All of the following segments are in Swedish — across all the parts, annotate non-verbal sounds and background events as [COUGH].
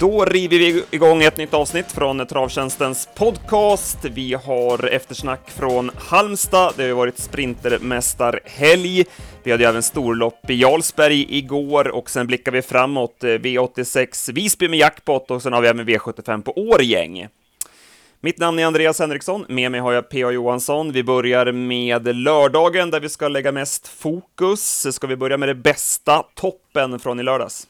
Då river vi igång ett nytt avsnitt från Travtjänstens podcast. Vi har eftersnack från Halmstad. Det har ju varit sprintermästarhelg. Vi hade ju även storlopp i Jarlsberg igår och sen blickar vi framåt. Eh, V86 Visby med jackpot och sen har vi även V75 på Årgäng. Mitt namn är Andreas Henriksson, med mig har jag P.A. Johansson. Vi börjar med lördagen där vi ska lägga mest fokus. Ska vi börja med det bästa, toppen från i lördags?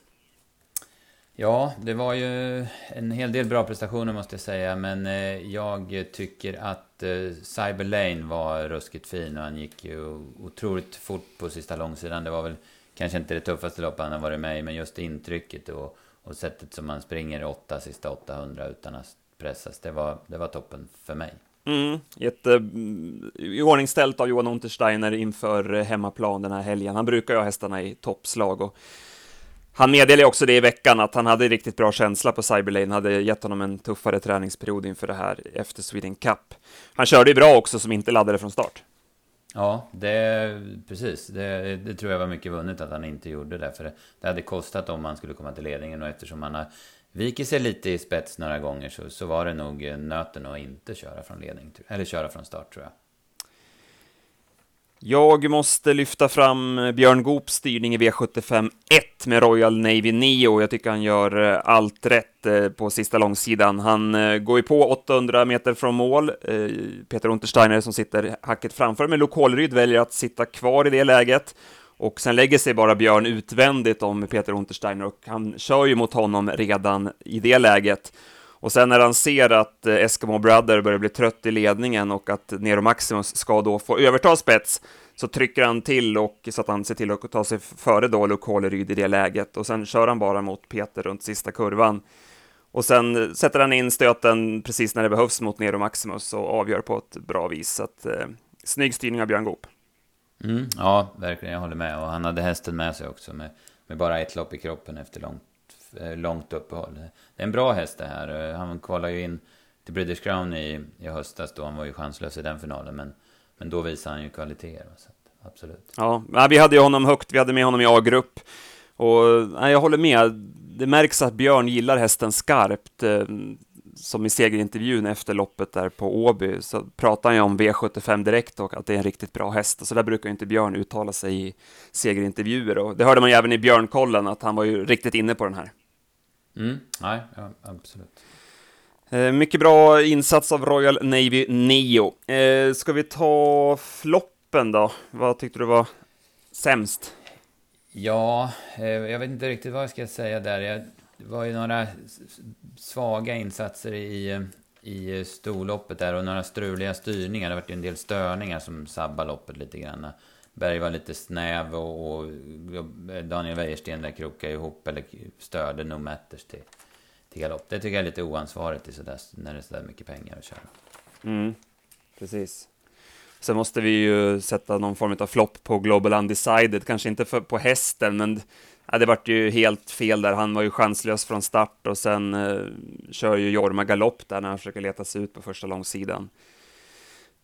Ja, det var ju en hel del bra prestationer måste jag säga, men eh, jag tycker att eh, Cyber Lane var ruskigt fin och han gick ju otroligt fort på sista långsidan. Det var väl kanske inte det tuffaste loppet han har varit med i, men just intrycket och, och sättet som man springer åtta sista 800 utan att pressas, det var, det var toppen för mig. Mm, jätte eh, mm, iordningställt av Johan Untersteiner inför hemmaplan den här helgen. Han brukar ju ha hästarna i toppslag och han meddelade också det i veckan att han hade riktigt bra känsla på Cyberlane, hade gett honom en tuffare träningsperiod inför det här efter Sweden Cup. Han körde ju bra också som inte laddade från start. Ja, det, precis. Det, det, tror jag var mycket vunnet att han inte gjorde det. För det, det hade kostat om han skulle komma till ledningen och eftersom han har vikit sig lite i spets några gånger så, så var det nog nöten att inte köra från ledning, eller köra från start tror jag. Jag måste lyfta fram eh, Björn Goops styrning i V75 1 med Royal Navy Neo. Jag tycker han gör eh, allt rätt eh, på sista långsidan. Han går ju på 800 meter från mål. Peter Untersteiner som sitter hacket framför, men Lokolryd väljer att sitta kvar i det läget. Och sen lägger sig bara Björn utvändigt om Peter Untersteiner och han kör ju mot honom redan i det läget. Och sen när han ser att eh, Eskimo Brother börjar bli trött i ledningen och att Nero Maximus ska då få överta spets, så trycker han till och så att han ser till att ta sig före då Lukoleryd i det läget och sen kör han bara mot Peter runt sista kurvan. Och sen sätter han in stöten precis när det behövs mot Nero Maximus och avgör på ett bra vis. Så att, eh, snygg styrning av Björn Goop. Mm, ja, verkligen. Jag håller med. Och han hade hästen med sig också med, med bara ett lopp i kroppen efter långt, Eh, långt uppehåll. Det är en bra häst det här. Eh, han kvalade ju in till British Crown i, i höstas då. Han var ju chanslös i den finalen. Men, men då visade han ju kvaliteter. Så absolut. Ja, vi hade ju honom högt. Vi hade med honom i A-grupp. Och nej, jag håller med. Det märks att Björn gillar hästen skarpt. Eh, som i segerintervjun efter loppet där på Åby, så pratar han ju om V75 direkt och att det är en riktigt bra häst. Och så där brukar inte Björn uttala sig i segerintervjuer. Och det hörde man ju även i Björnkollen, att han var ju riktigt inne på den här. Mm, nej, ja, absolut. Eh, mycket bra insats av Royal Navy Neo. Eh, ska vi ta floppen då? Vad tyckte du var sämst? Ja, eh, jag vet inte riktigt vad jag ska säga där. Jag, det var ju några svaga insatser i, i storloppet där och några struliga styrningar. Det har varit en del störningar som sabbar loppet lite grann. Berg var lite snäv och, och Daniel Wäjersten där krokade ihop eller störde No Matters till, till galopp. Det tycker jag är lite oansvarigt i sådär, när det är sådär mycket pengar att köra. Mm, precis. Sen måste vi ju sätta någon form av flopp på Global Undecided, kanske inte för, på hästen, men ja, det vart ju helt fel där. Han var ju chanslös från start och sen eh, kör ju Jorma galopp där när han försöker leta sig ut på första långsidan.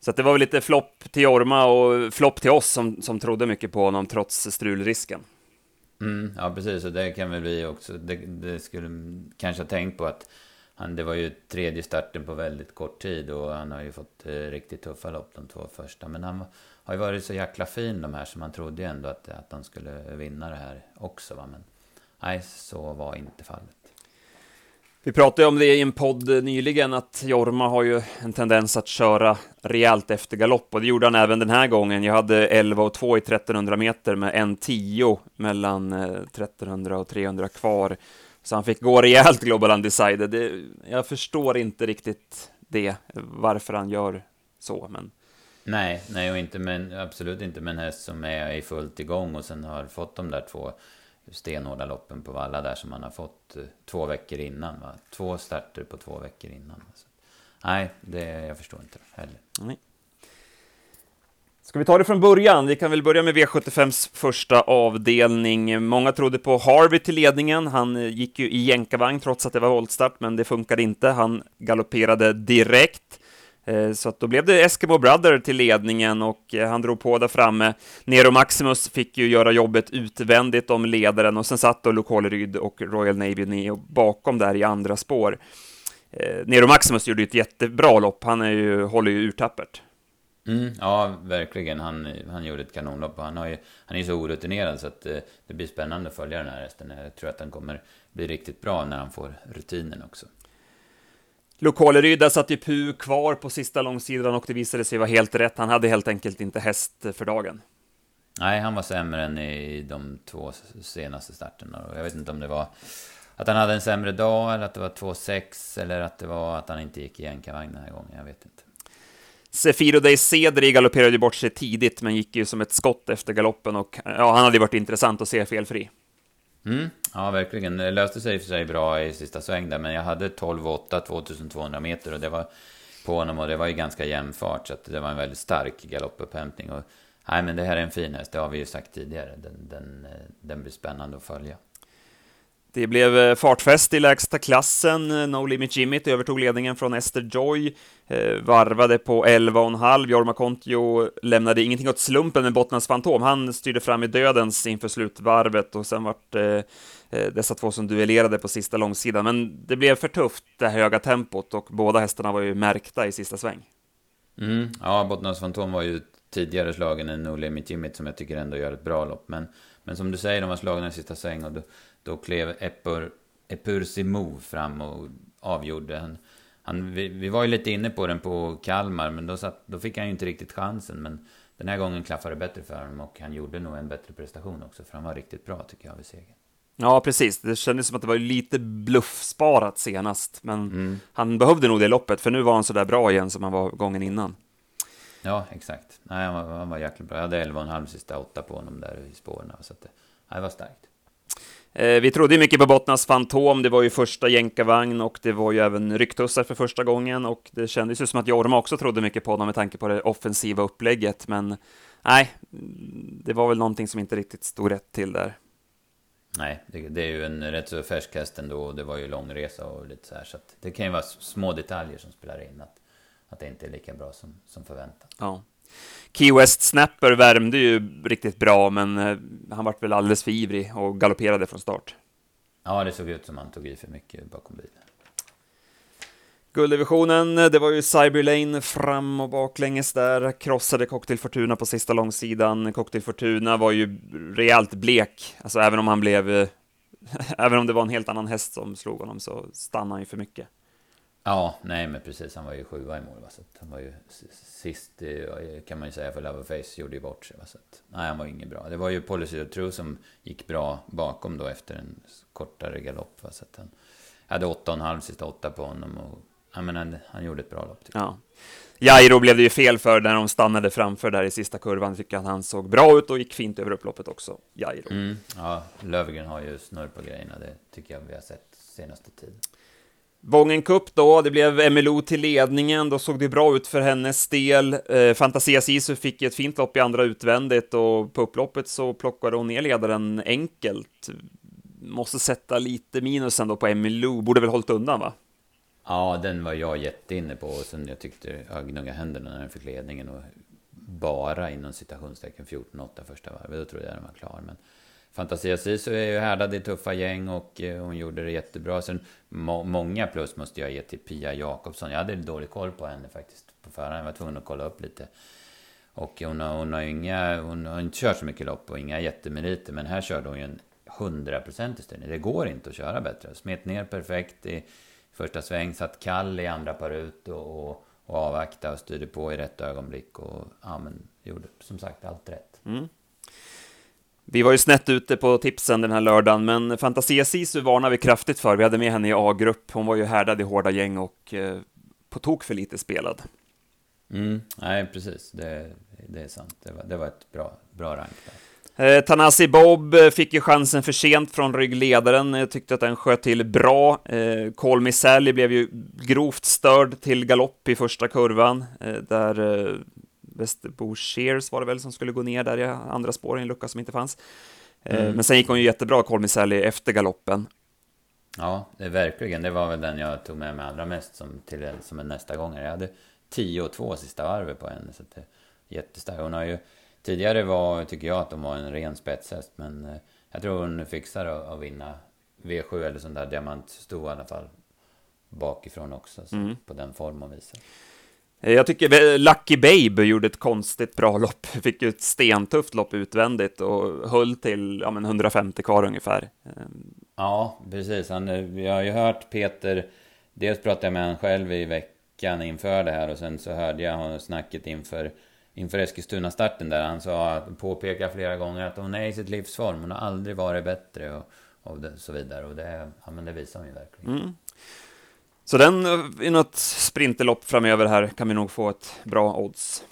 Så det var väl lite flopp till Jorma och flopp till oss som, som trodde mycket på honom trots strulrisken. Mm, ja, precis. Och det kan väl vi också. Det, det, skulle kanske ha tänkt på att han, det var ju tredje starten på väldigt kort tid och han har ju fått eh, riktigt tuffa lopp de två första. Men han har ju varit så jäkla fin de här så man trodde ju ändå att, att de skulle vinna det här också. Va? Men nej, så var inte fallet. Vi pratade om det i en podd nyligen, att Jorma har ju en tendens att köra rejält efter galopp, och det gjorde han även den här gången. Jag hade 11 och 2 i 1300 meter med en 10 mellan eh, 1300 och 300 kvar, så han fick gå rejält Global Undecided. Det, jag förstår inte riktigt det, varför han gör så, men... Nej, nej och inte men absolut inte med en häst som är i fullt igång och sen har fått de där två stenhårda loppen på Valla där som man har fått eh, två veckor innan. Va? Två starter på två veckor innan. Så, nej, det, jag förstår inte det heller. Nej. Ska vi ta det från början? Vi kan väl börja med V75s första avdelning. Många trodde på Harvey till ledningen. Han eh, gick ju i jänkarvagn trots att det var voltstart, men det funkade inte. Han galopperade direkt. Eh, så att då blev det Eskimo Brother till ledningen och eh, han drog på där framme. Nero Maximus fick ju göra jobbet utvändigt om ledaren och sen satt då Lokoleryd och Royal Navy Neo bakom där i andra spår. Eh, Nero Maximus gjorde ett jättebra lopp, han är ju, håller ju urtappert. Mm, ja, verkligen. Han, han gjorde ett kanonlopp. Han, har ju, han är ju så orutinerad så att det blir spännande att följa den här hästen. Jag tror att han kommer bli riktigt bra när han får rutinen också. Lokaleryd satt ju Pu kvar på sista långsidan och det visade sig vara helt rätt. Han hade helt enkelt inte häst för dagen. Nej, han var sämre än i de två senaste starterna. Jag vet inte om det var att han hade en sämre dag, eller att det var 2-6, eller att det var att han inte gick i jänkarvagn den här gången. Jag vet inte. Sefiro Dei Cedri galopperade ju bort sig tidigt, men gick ju som ett skott efter galoppen och ja, han hade ju varit intressant att se felfri. Mm, ja, verkligen. Det löste sig för sig bra i sista sväng där, men jag hade 12,8, 2200 meter och det var på honom och det var ju ganska jämn fart, så att det var en väldigt stark galoppupphämtning. Och, nej, men det här är en fin häst, det har vi ju sagt tidigare. Den, den, eh, den blir spännande att följa. Det blev eh, fartfest i lägsta klassen. No Limit Jimmy övertog ledningen från Esther Joy, eh, varvade på 11,5. Jorma Kontio lämnade ingenting åt slumpen med Bottnas Fantom. Han styrde fram i dödens inför slutvarvet och sen vart eh, eh, dessa två som duellerade på sista långsidan. Men det blev för tufft, det höga tempot, och båda hästarna var ju märkta i sista sväng. Mm, ja, Bottnas Fantom var ju tidigare slagen än No Limit Jimmy som jag tycker ändå gör ett bra lopp. Men, men som du säger, de var slagna i sista sväng och då, då klev Epur, Epur Simo fram och avgjorde. Han, han, vi, vi, var ju lite inne på den på Kalmar, men då, satt, då fick han ju inte riktigt chansen. Men den här gången klaffade det bättre för honom och han gjorde nog en bättre prestation också, för han var riktigt bra tycker jag vid segern. Ja, precis. Det kändes som att det var lite bluffsparat senast, men mm. han behövde nog det loppet, för nu var han så där bra igen som han var gången innan. Ja, exakt. Nej, han var, han var jäkligt bra. Jag hade 11,5 sista åtta på honom där i spåren, så att det, det var starkt. Eh, vi trodde mycket på Bottnas Fantom, det var ju första jänkarvagn och det var ju även rycktussar för första gången och det kändes ju som att Jorma också trodde mycket på honom med tanke på det offensiva upplägget, men nej, det var väl någonting som inte riktigt stod rätt till där. Nej, det, det är ju en rätt så färsk häst ändå och det var ju långresa och lite så här, så det kan ju vara små detaljer som spelar in, att, att det inte är lika bra som, som förväntat. Ja. Key West Snapper värmde ju riktigt bra, men eh, han vart väl alldeles för ivrig och galopperade från start. Ja, det såg ut som han tog i för mycket bakom bilen. Gulddivisionen, eh, det var ju Cyberlane fram och baklänges där, krossade Cocktail Fortuna på sista långsidan. Cocktail Fortuna var ju rejält blek, alltså även om han blev... Eh, [LAUGHS] även om det var en helt annan häst som slog honom så stannade han ju för mycket. Ja, nej men precis. Han var ju sjua i mål. Va? Så han var ju sist, kan man ju säga, för Loverface gjorde ju bort sig. Va? Så att, nej, han var inget bra. Det var ju Policy of True som gick bra bakom då efter en kortare galopp. Va? Så att han hade åtta och en halv sista åtta på honom. Och, ja, men han, han gjorde ett bra lopp. Ja. Jairo blev det ju fel för när de stannade framför där i sista kurvan. Tycker att han såg bra ut och gick fint över upploppet också, Jairo. Mm, ja, Lövgren har ju snurr på grejerna. Det tycker jag vi har sett senaste tiden. Vången Cup då, det blev MLO till ledningen, då såg det bra ut för hennes del. Eh, Fantasia Sisu fick ett fint lopp i andra utvändigt och på upploppet så plockade hon ner ledaren enkelt. Måste sätta lite minus ändå på MLO, borde väl hållit undan va? Ja, den var jag jätteinne på och sen jag tyckte jag gnuggade händerna när den fick ledningen och bara inom citationstecken 14-8 första varvet, då trodde jag den var klar. Men Fantasia Sisu är ju härdad i tuffa gäng och eh, hon gjorde det jättebra. Sen må många plus måste jag ge till Pia Jakobsson. Jag hade dålig koll på henne faktiskt på förhand. Jag var tvungen att kolla upp lite. Och hon har, hon har, inga, hon har inte kört så mycket lopp och inga jättemeriter. Men här körde hon ju en hundraprocentig styrning. Det går inte att köra bättre. Smet ner perfekt i första sväng. Satt kall i andra par ut och, och, och avvaktade och styrde på i rätt ögonblick. Och ja, men gjorde som sagt allt rätt. Mm. Vi var ju snett ute på tipsen den här lördagen, men Fantasia Sisu varnar vi kraftigt för. Vi hade med henne i A-grupp. Hon var ju härdad i hårda gäng och eh, på tok för lite spelad. Mm, nej, precis. Det, det är sant. Det var, det var ett bra, bra rank där. Eh, Tanasi Bob fick ju chansen för sent från ryggledaren. Jag tyckte att den sköt till bra. Eh, Call Sally blev ju grovt störd till galopp i första kurvan, eh, där Västerbo Shears var det väl som skulle gå ner där i andra spår i en lucka som inte fanns. Eh, mm. Men sen gick hon ju jättebra, Colmy Sally, efter galoppen. Ja, det verkligen. Det var väl den jag tog med mig allra mest som, till, som en nästa gång. Jag hade 10 och 2 sista varvet på henne. Så det är jättestarkt. Hon har ju... Tidigare var, tycker jag, att hon var en ren spetshäst. Men eh, jag tror hon fixar att, att vinna V7 eller sån där diamantsto i alla fall. Bakifrån också, mm. på den form hon visar. Eh, jag tycker Lucky Babe gjorde ett konstigt bra lopp. [LAUGHS] Fick ju ett stentufft lopp utvändigt och höll till ja, men 150 kvar ungefär. Ja, precis. Han, jag har ju hört Peter, dels pratade jag med honom själv i veckan inför det här och sen så hörde jag snacket inför, inför Eskilstuna-starten där han sa, påpekade flera gånger att hon är i sitt livsform, hon har aldrig varit bättre och, och så vidare. Och det, ja, men det visar hon ju verkligen. Mm. Så den, i något sprinterlopp framöver här, kan vi nog få ett bra odds.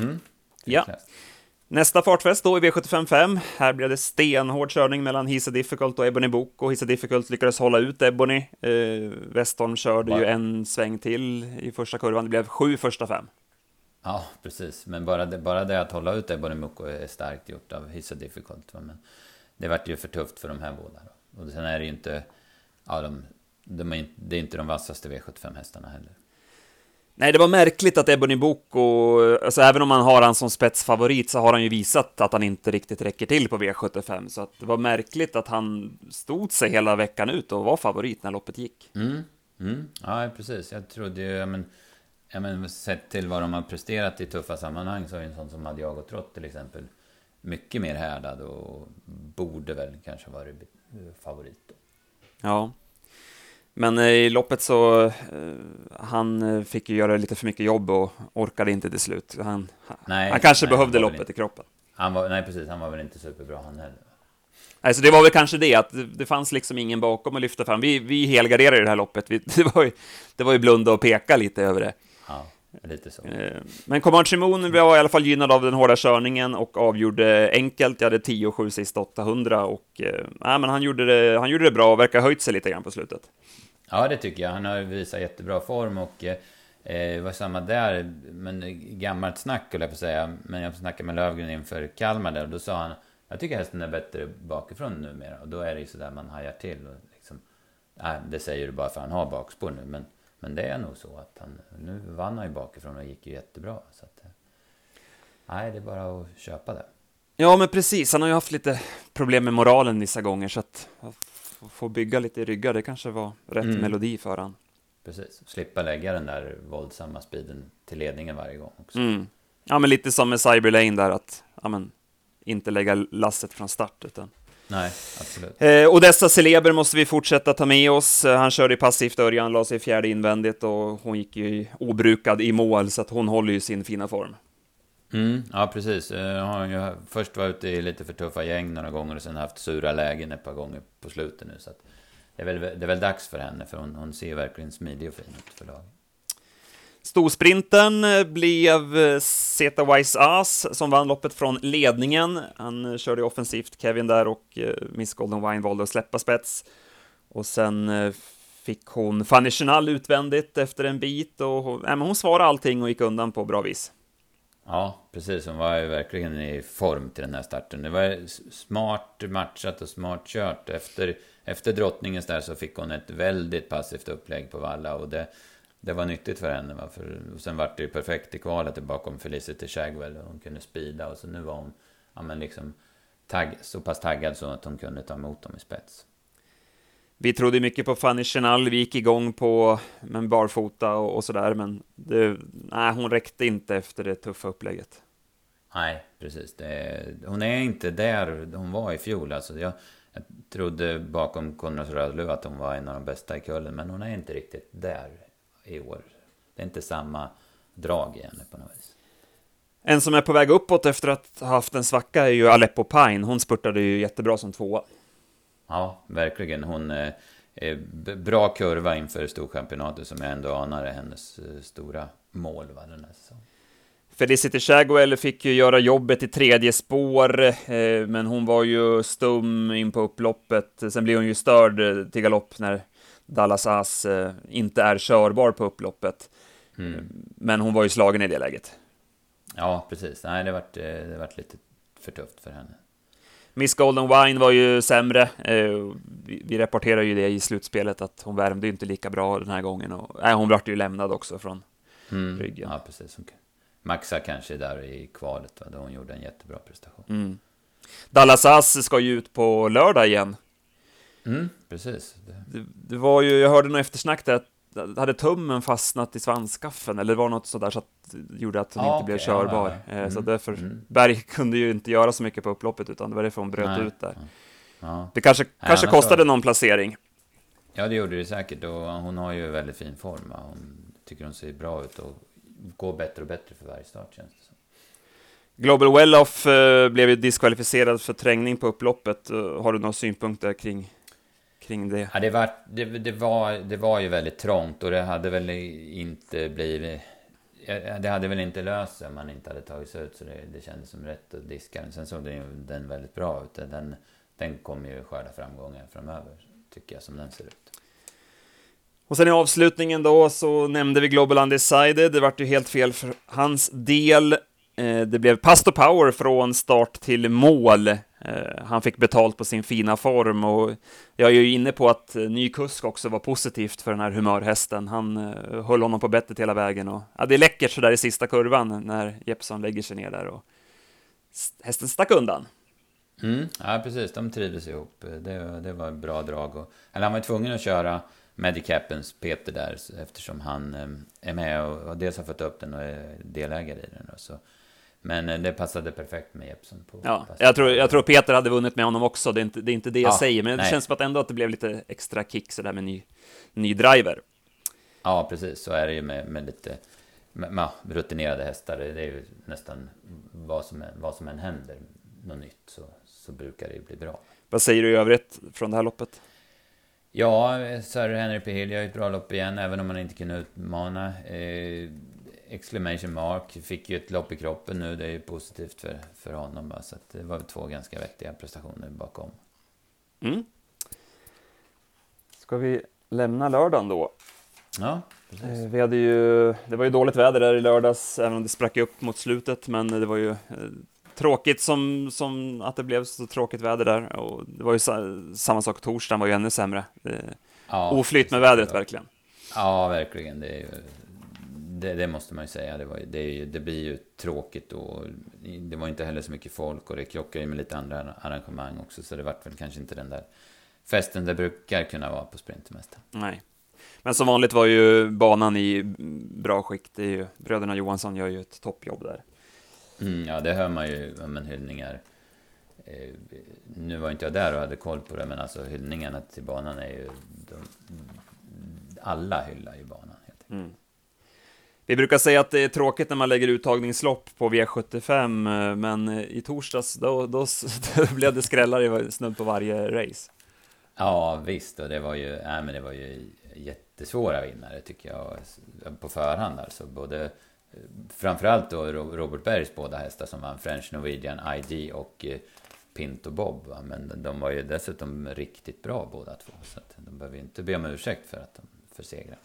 Mm. Ja. Nästa fartfest då i V755. Här blev det stenhård körning mellan Hisa Difficult och Ebony Book och Hisa Difficult lyckades hålla ut Ebony. Eh, Westholm körde wow. ju en sväng till i första kurvan. Det blev sju första fem. Ja, precis. Men bara det, bara det att hålla ut Ebony Book är starkt gjort av Hisa Difficult. Men det vart ju för tufft för de här båda. Och sen är det ju inte... Ja, de, de är, det är inte de vassaste V75-hästarna heller. Nej, det var märkligt att Ebony Boko, alltså även om man har han som spetsfavorit så har han ju visat att han inte riktigt räcker till på V75, så att det var märkligt att han stod sig hela veckan ut och var favorit när loppet gick. Mm, mm. Ja, precis. Jag trodde ju, men, ja, men sett till vad de har presterat i tuffa sammanhang så är en sån som Adiago Trott till exempel mycket mer härdad och borde väl kanske varit favorit. Då. Ja. Men eh, i loppet så, eh, han eh, fick ju göra lite för mycket jobb och orkade inte till slut. Han, nej, han kanske nej, behövde han loppet inte, i kroppen. Han var, nej, precis, han var väl inte superbra han heller. Nej, så det var väl kanske det, att det fanns liksom ingen bakom att lyfta fram. Vi, vi helgarderade det här loppet, vi, [LAUGHS] det, var ju, det var ju blunda och peka lite över det. Ja, lite så. Men Command Shimon var i alla fall gynnad av den hårda körningen och avgjorde enkelt. Jag hade 10-7 sista 800 och nej, men han, gjorde det, han gjorde det bra och verkar ha höjt sig lite grann på slutet. Ja, det tycker jag. Han har visat jättebra form och eh, var samma där, men gammalt snack höll jag på säga. Men jag snackade med Lövgren inför Kalmar där och då sa han jag tycker hästen är bättre bakifrån numera. Och då är det ju sådär man hajar till. Och liksom, nej, det säger du bara för att han har bakspår nu. Men, men det är nog så att han, nu vann han ju bakifrån och gick ju jättebra. Så att, eh, nej, det är bara att köpa det. Ja, men precis. Han har ju haft lite problem med moralen vissa gånger, så att få bygga lite i ryggar, det kanske var rätt mm. melodi för han. Precis, slippa lägga den där våldsamma speeden till ledningen varje gång också. Mm. Ja, men lite som med Cyberlane där, att ja, men, inte lägga lasset från start, utan Nej, absolut. Eh, och dessa celeber måste vi fortsätta ta med oss. Eh, han körde passivt Örjan, la sig fjärde invändigt och hon gick ju obrukad i mål, så att hon håller ju sin fina form. Mm, ja, precis. Jag har ju först varit ute i lite för tuffa gäng några gånger och sen haft sura lägen ett par gånger på slutet nu. Så det, är väl, det är väl dags för henne, för hon, hon ser verkligen smidig och fin ut för dagen. Storsprinten blev Zeta Wise Ass som vann loppet från ledningen. Han körde offensivt Kevin där och eh, Miss Golden Wine valde att släppa spets. Och sen eh, fick hon Fanny Chenal utvändigt efter en bit och hon, hon svarade allting och gick undan på bra vis. Ja, precis. Hon var ju verkligen i form till den här starten. Det var smart matchat och smart kört. Efter, efter drottningens där så fick hon ett väldigt passivt upplägg på valla och det, det var nyttigt för henne. Va? För, och sen vart det ju perfekt i kvalet bakom Felicity Shagwell. Hon kunde spida och så nu var hon ja, men liksom tagg, så pass taggad så att hon kunde ta emot dem i spets. Vi trodde mycket på Fanny Chenal, vi gick igång på men barfota och, och sådär, men det, nej, hon räckte inte efter det tuffa upplägget. Nej, precis. Det, hon är inte där hon var i fjol. Alltså jag, jag trodde bakom Konrads Rödluv att hon var en av de bästa i kullen, men hon är inte riktigt där i år. Det är inte samma drag i henne på något vis. En som är på väg uppåt efter att ha haft en svacka är ju Aleppo Pine. Hon spurtade ju jättebra som tvåa. Ja, verkligen. Hon är eh, bra kurva inför Storchampionatet som jag ändå anar är hennes eh, stora mål va, den här säsongen. Felicity Shagwell fick ju göra jobbet i tredje spår, eh, men hon var ju stum in på upploppet. Sen blev hon ju störd till galopp när Dallas As inte är körbar på upploppet. Mm. Men hon var ju slagen i det läget. Ja, precis. Nej, det vart, det vart lite för tufft för henne. Miss Golden Wine var ju sämre. Eh, vi rapporterade ju det i slutspelet att hon värmde inte lika bra den här gången. Och, nej, hon vart ju lämnad också från, mm. ryggen. Ja, precis. Maxa kanske där i kvalet, va? då hon gjorde en jättebra prestation. Mm. Dallas Ass ska ju ut på lördag igen. Mm, precis. Det, det var ju, jag hörde något eftersnack där, att hade tummen fastnat i svanskaffen, eller det var något sådär så att det gjorde att hon Ah, inte blev okej, körbar. ja. Eh, Så Mm, därför, mm. Berg [LAUGHS] kunde ju inte göra så mycket på upploppet, utan det var därför hon bröt Nej, ut där. ja. Det kanske, kanske annars kostade någon placering. ja, det gjorde det säkert. Och hon har ju väldigt fin form. Hon tycker hon ser bra ut och går bättre och bättre för varje start känns det som. Global Well-Off eh, blev ju diskvalificerad för trängning på upploppet. Eh, Har du några synpunkter kring, kring det? Ja, det, var, det, det, var, det var ju väldigt trångt och det hade väl inte blivit... Det hade väl inte löst sig om man inte hade tagit sig ut så det, det kändes som rätt att diska den. Sen såg den, den väldigt bra ut. Den, den kommer ju skörda framgångar framöver, tycker jag, som den ser ut. Och sen i avslutningen då så nämnde vi Global Undecided. Det vart ju helt fel för hans del. Eh, Det blev Pastor Power från start till mål. Eh, han fick betalt på sin fina form och jag är ju inne på att eh, ny kusk också var positivt för den här humörhästen. Han eh, höll honom på bettet hela vägen och ja, det är läckert så där i sista kurvan när Jeppson lägger sig ner där och hästen stack undan. Mm, ja, precis. De trivdes ihop. Det, det var bra drag. Och, eller han var ju tvungen att köra Medicapens Peter där eftersom han är med och, och dels har fått upp den och är delägare i den. Och så. Men eh, det passade perfekt med Jeppson. På Ja, jag tror, jag tror Peter hade vunnit med honom också, det är inte det, är inte det jag Ja, säger, men det nej. känns som att ändå att det blev lite extra kick sådär med ny, ny driver. Ja, precis. Så är det ju med, med lite med, med rutinerade hästar. Det är ju nästan vad som, vad som än händer, något nytt, så, så brukar det ju bli bra. Vad säger du i övrigt från det här loppet? Ja, Sir Henry P. Hill gör ett bra lopp igen, även om han inte kunde utmana. Eh, Exclamation Mark fick ju ett lopp i kroppen nu, det är ju positivt för, för honom. Va? Så att det var två ganska vettiga prestationer bakom. Mm. Ska vi lämna lördagen då? Ja, precis. Eh, Vi hade ju, det var ju dåligt väder där i lördags, även om det sprack upp mot slutet, men det var ju eh, tråkigt som, som att det blev så tråkigt väder där. Och det var ju sa, samma sak, torsdagen var ju ännu sämre. Eh, Ja, Oflyt med precis. vädret verkligen. Ja, verkligen. Det, är ju, det, det måste man ju säga. Det, var, det, det blir ju tråkigt och det var inte heller så mycket folk och det krockar ju med lite andra arrangemang också. Så det vart väl kanske inte den där festen det brukar kunna vara på Sprintermästaren. Nej. Men som vanligt var ju banan i bra skick. Det är ju, bröderna Johansson gör ju ett toppjobb där. Mm, ja, det hör man ju om en hyllningar. Eh, nu var inte jag där och hade koll på det, men alltså hyllningarna till banan är ju... De, alla hyllar ju banan. Helt enkelt. Mm. Vi brukar säga att det är tråkigt när man lägger uttagningslopp på V75, eh, men eh, i torsdags då, då, [LAUGHS] då blev det skrällar i snudd på varje race. Ja, visst. Och det var ju, nej, men det var ju jättesvåra vinnare tycker jag på förhand. Alltså både eh, framförallt då Robert Bergs båda hästar som vann French Norwegian ID och Pinto Bob. Va? Men de var ju dessutom riktigt bra båda två. Så att de behöver ju inte be om ursäkt för att de försegrade.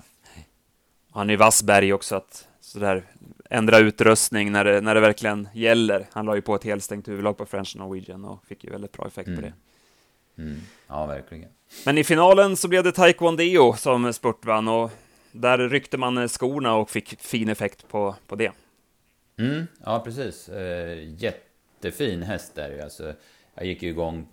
Han är ju vass Berg också att sådär ändra utrustning när det, när det verkligen gäller. Han la ju på ett helstängt huvudlag på French Norwegian och fick ju väldigt bra effekt på Mm. det. Mm. Ja, verkligen. Men i finalen så blev det Taekwondo som spurtvann och där ryckte man skorna och fick fin effekt på, på det. Mm, ja, precis. Eh, jättefin häst där. Alltså, jag gick ju igång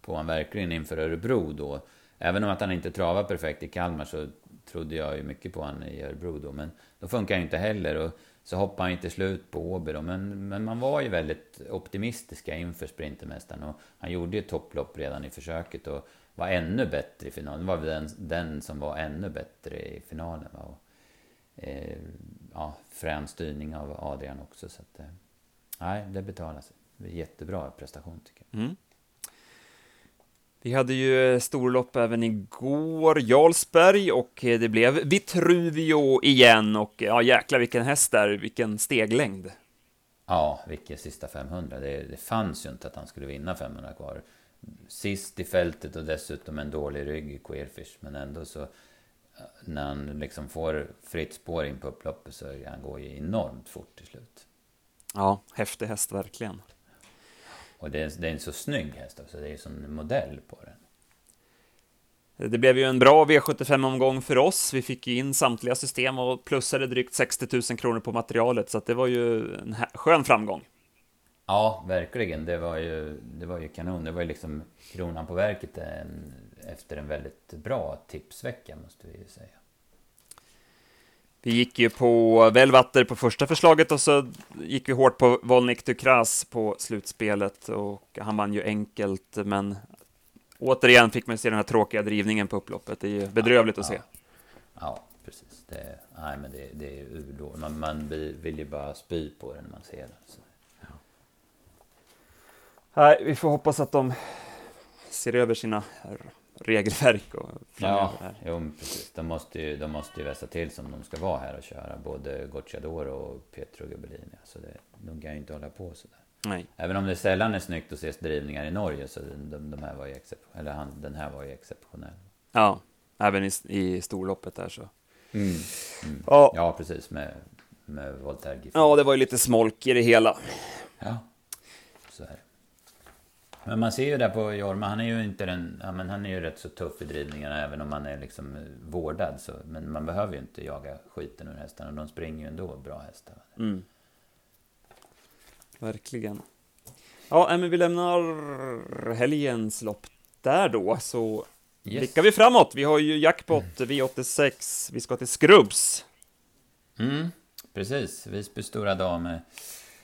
på han verkligen inför Örebro då. Även om att han inte travar perfekt i Kalmar så trodde jag ju mycket på han i Örebro då. Men då funkar det ju inte heller. Och så hoppade han inte slut på Åby då. Men, men man var ju väldigt optimistiska inför Sprintermästaren. Och han gjorde ju topplopp redan i försöket och var ännu bättre i finalen. Det var väl den, den som var ännu bättre i finalen. Va? Och, eh, ja, frän styrning av Adrian också. Så att, eh, nej, det betalar sig. Det är jättebra prestation tycker jag. Mm. Vi hade ju eh, storlopp även igår, Jarlsberg, och eh, det blev Vitruvio igen, och ja, jäklar vilken häst där, vilken steglängd. Ja, vilken sista 500. Det, det fanns ju inte att han skulle vinna 500 kvar. Sist i fältet och dessutom en dålig rygg i Queerfish. Men ändå så, eh, när han liksom får fritt spår in på upploppet så han går ju enormt fort till slut. Ja, häftig häst verkligen. Och det är, det är en så snygg häst också. Det är ju som en modell på den. Det blev ju en bra V75-omgång för oss. Vi fick ju in samtliga system och plussade drygt 60 000 kronor på materialet, så det var ju en skön framgång. Ja, verkligen. Det var ju, det var ju kanon. Det var ju liksom kronan på verket en, efter en väldigt bra tipsvecka, måste vi ju säga. Vi gick ju på Velvatter på första förslaget och så gick vi hårt på Volnik Dukras på slutspelet och han vann ju enkelt, men återigen fick man se den här tråkiga drivningen på upploppet. Det är ju bedrövligt ja, att se. Ja, precis. Det, nej, men det, det är urdåligt. Man, man vill ju bara spy på det när man ser det. Så. Nej, vi får hoppas att de ser över sina regelverk och Ja, jo, precis. De måste, ju, de måste ju vässa till som de ska vara här och köra. Både Gocciador och Pietro Gabellini. Så det, de kan ju inte hålla på sådär. Nej. Även om det sällan är snyggt att se drivningar i Norge så de, de här var ju eller han, den här var ju exceptionell. Ja, även i, i storloppet där så. Mm. Mm. Ja. ja, precis med, med Voltaire Ja, det var ju lite smolk i det hela. Ja, så är det. Men man ser ju där på Jorma, han är ju inte den, ja, men han är ju rätt så tuff i drivningarna även om han är liksom vårdad. Så, men man behöver ju inte jaga skiten ur hästarna, de springer ju ändå bra hästar. Mm. Verkligen. Ja, men vi lämnar helgens lopp där då, så yes. blickar vi framåt. Vi har ju jackpot V86, vi ska till Skrubbs. Mm, precis. Visby stora dam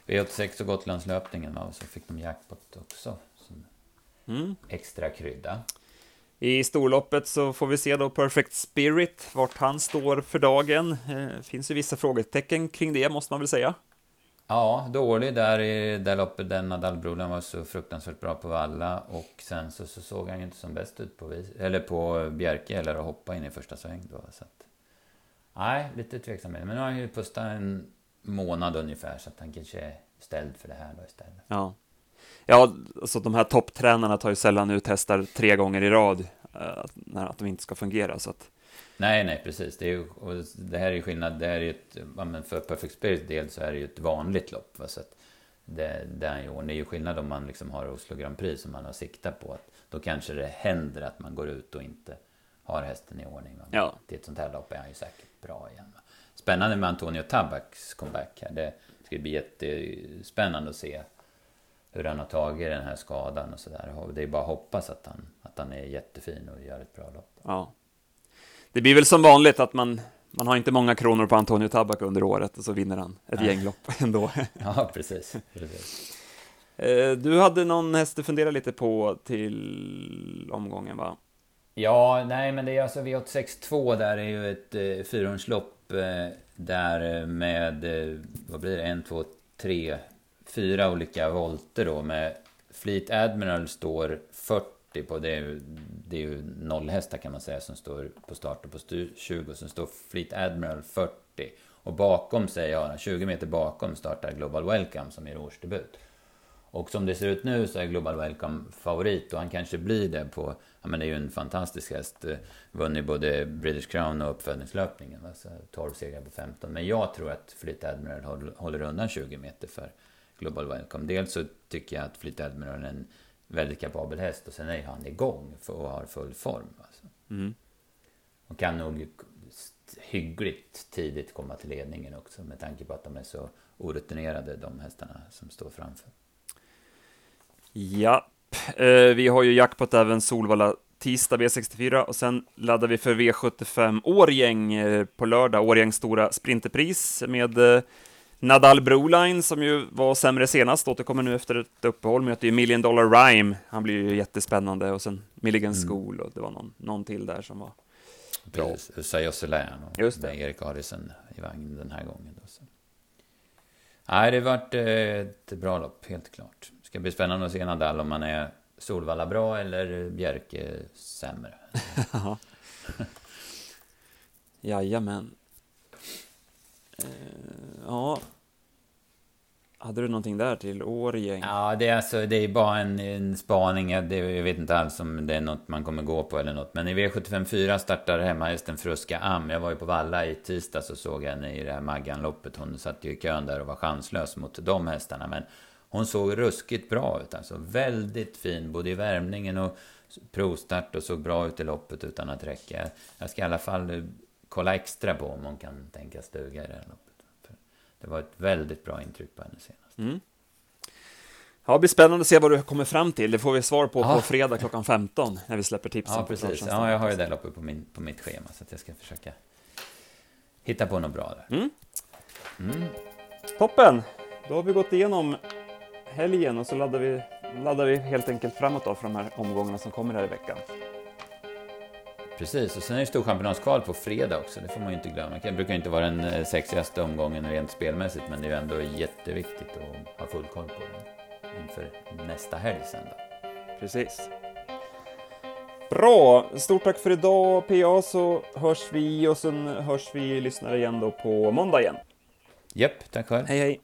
V86 och Gotlandslöpningen, va? och så fick de jackpot också. Mm. Extra krydda. I storloppet så får vi se då Perfect Spirit, vart han står för dagen. Eh, finns ju vissa frågetecken kring det, måste man väl säga. Ja, dålig där i det loppet där Nadalbroden var så fruktansvärt bra på valla och sen så, så såg han ju inte som bäst ut på, vis, eller på Bjerke eller att hoppa in i första sväng då. Så att, nej, lite tveksam Men nu har han ju pustat en månad ungefär så att han kanske är ställd för det här då istället. Ja. Ja, alltså de här topptränarna tar ju sällan ut hästar tre gånger i rad, när att de inte ska fungera. Så att... Nej, nej, precis. Det, är ju, och det här är ju skillnad. Det här är ju ett, för Perfect Spirit del så är det ju ett vanligt lopp. Va? Så att det, det, är ju, det är ju skillnad om man liksom har Oslo Grand Prix som man har siktat på. Att då kanske det händer att man går ut och inte har hästen i ordning. Va? Ja. Till ett sånt här lopp är han ju säkert bra igen. Va? Spännande med Antonio Tabaks comeback här. Det ska bli jättespännande att se hur han har tagit den här skadan och sådär. Det är bara att hoppas att han, att han är jättefin och gör ett bra lopp. Ja. Det blir väl som vanligt att man, man har inte många kronor på Antonio Tabak under året och så vinner han ett Nej. gäng lopp [LAUGHS] ändå. ja, precis. precis. Eh, du hade någon häst du funderade lite på till omgången, va? Ja, nej, men det är alltså V862 där är ju ett eh, fyrhundslopp eh, där med, eh, vad blir det, en, två, tre, fyra olika volter då med Fleet Admiral står 40 på, det är ju, det är ju nollhästar kan man säga som står på start och på 20. Sen står Fleet Admiral 40. Och bakom sig har han, 20 meter bakom startar Global Welcome som är årsdebut. Och som det ser ut nu så är Global Welcome favorit och han kanske blir det på, ja men det är ju en fantastisk häst. Vunnit både British Crown och uppfödningslöpningen. Alltså 12 segrar på 15. Men jag tror att Fleet Admiral håller undan 20 meter för Global Welcome. Dels så tycker jag att Fleet Admiral är en väldigt kapabel häst och sen är han igång och har full form. Alltså. Mm. Och kan nog hyggligt tidigt komma till ledningen också med tanke på att de är så orutinerade de hästarna som står framför. Ja, eh, vi har ju jackpot även Solvalla tisdag V64 och sen laddar vi för V75 Årgäng eh, på lördag, Årgängs stora sprinterpris med eh, Nadal Broline, som ju var sämre senast, återkommer nu efter ett uppehåll, möter ju Million Dollar Rhyme. Han blir ju jättespännande och sen Milligan mm. School och det var någon, någon till där som var bra. Usayo och Just det. Erik Arisen i vagn den här gången. Då, så. Nej, det vart eh, ett bra lopp, helt klart. Det ska bli spännande att se Nadal om man är Solvalla bra eller Bjerke sämre. [LAUGHS] [LAUGHS] Jajamän. Eh, ja. Hade du någonting där till Årjäng? Ja, det är, alltså, det är bara en, en spaning. Jag, det, jag vet inte alls om det är något man kommer gå på eller något. Men i V754 startar hemmahästen Fruska Am. Jag var ju på Valla i tisdags och såg henne i det här Magganloppet. Hon satt ju i kön där och var chanslös mot de hästarna. Men hon såg ruskigt bra ut. Alltså väldigt fin, både i värmningen och provstart och såg bra ut i loppet utan att räcka. Jag ska i alla fall kolla extra på om hon kan tänkas duga i det här loppet. För det var ett väldigt bra intryck på henne senast. Mm. Ja, det blir spännande att se vad du kommer fram till. Det får vi svar på Ja. på fredag klockan 15 när vi släpper tipsen. Ja, precis. Ja, jag har ju det loppet på, min, på mitt schema så jag ska försöka hitta på något bra där. Mm. Mm. Toppen! Då har vi gått igenom helgen och så laddar vi, laddar vi helt enkelt framåt då för de här omgångarna som kommer här i veckan. Precis, och sen är det storchampionatskval på fredag också. Det får man ju inte glömma. Det brukar inte vara den eh, sexigaste omgången rent spelmässigt, men det är ju ändå jätteviktigt att ha full koll på den inför nästa helg sen då. Precis. Bra! Stort tack för idag PA, så hörs vi och sen hörs vi lyssnare igen då på måndag igen. Japp, tack själv. Hej hej!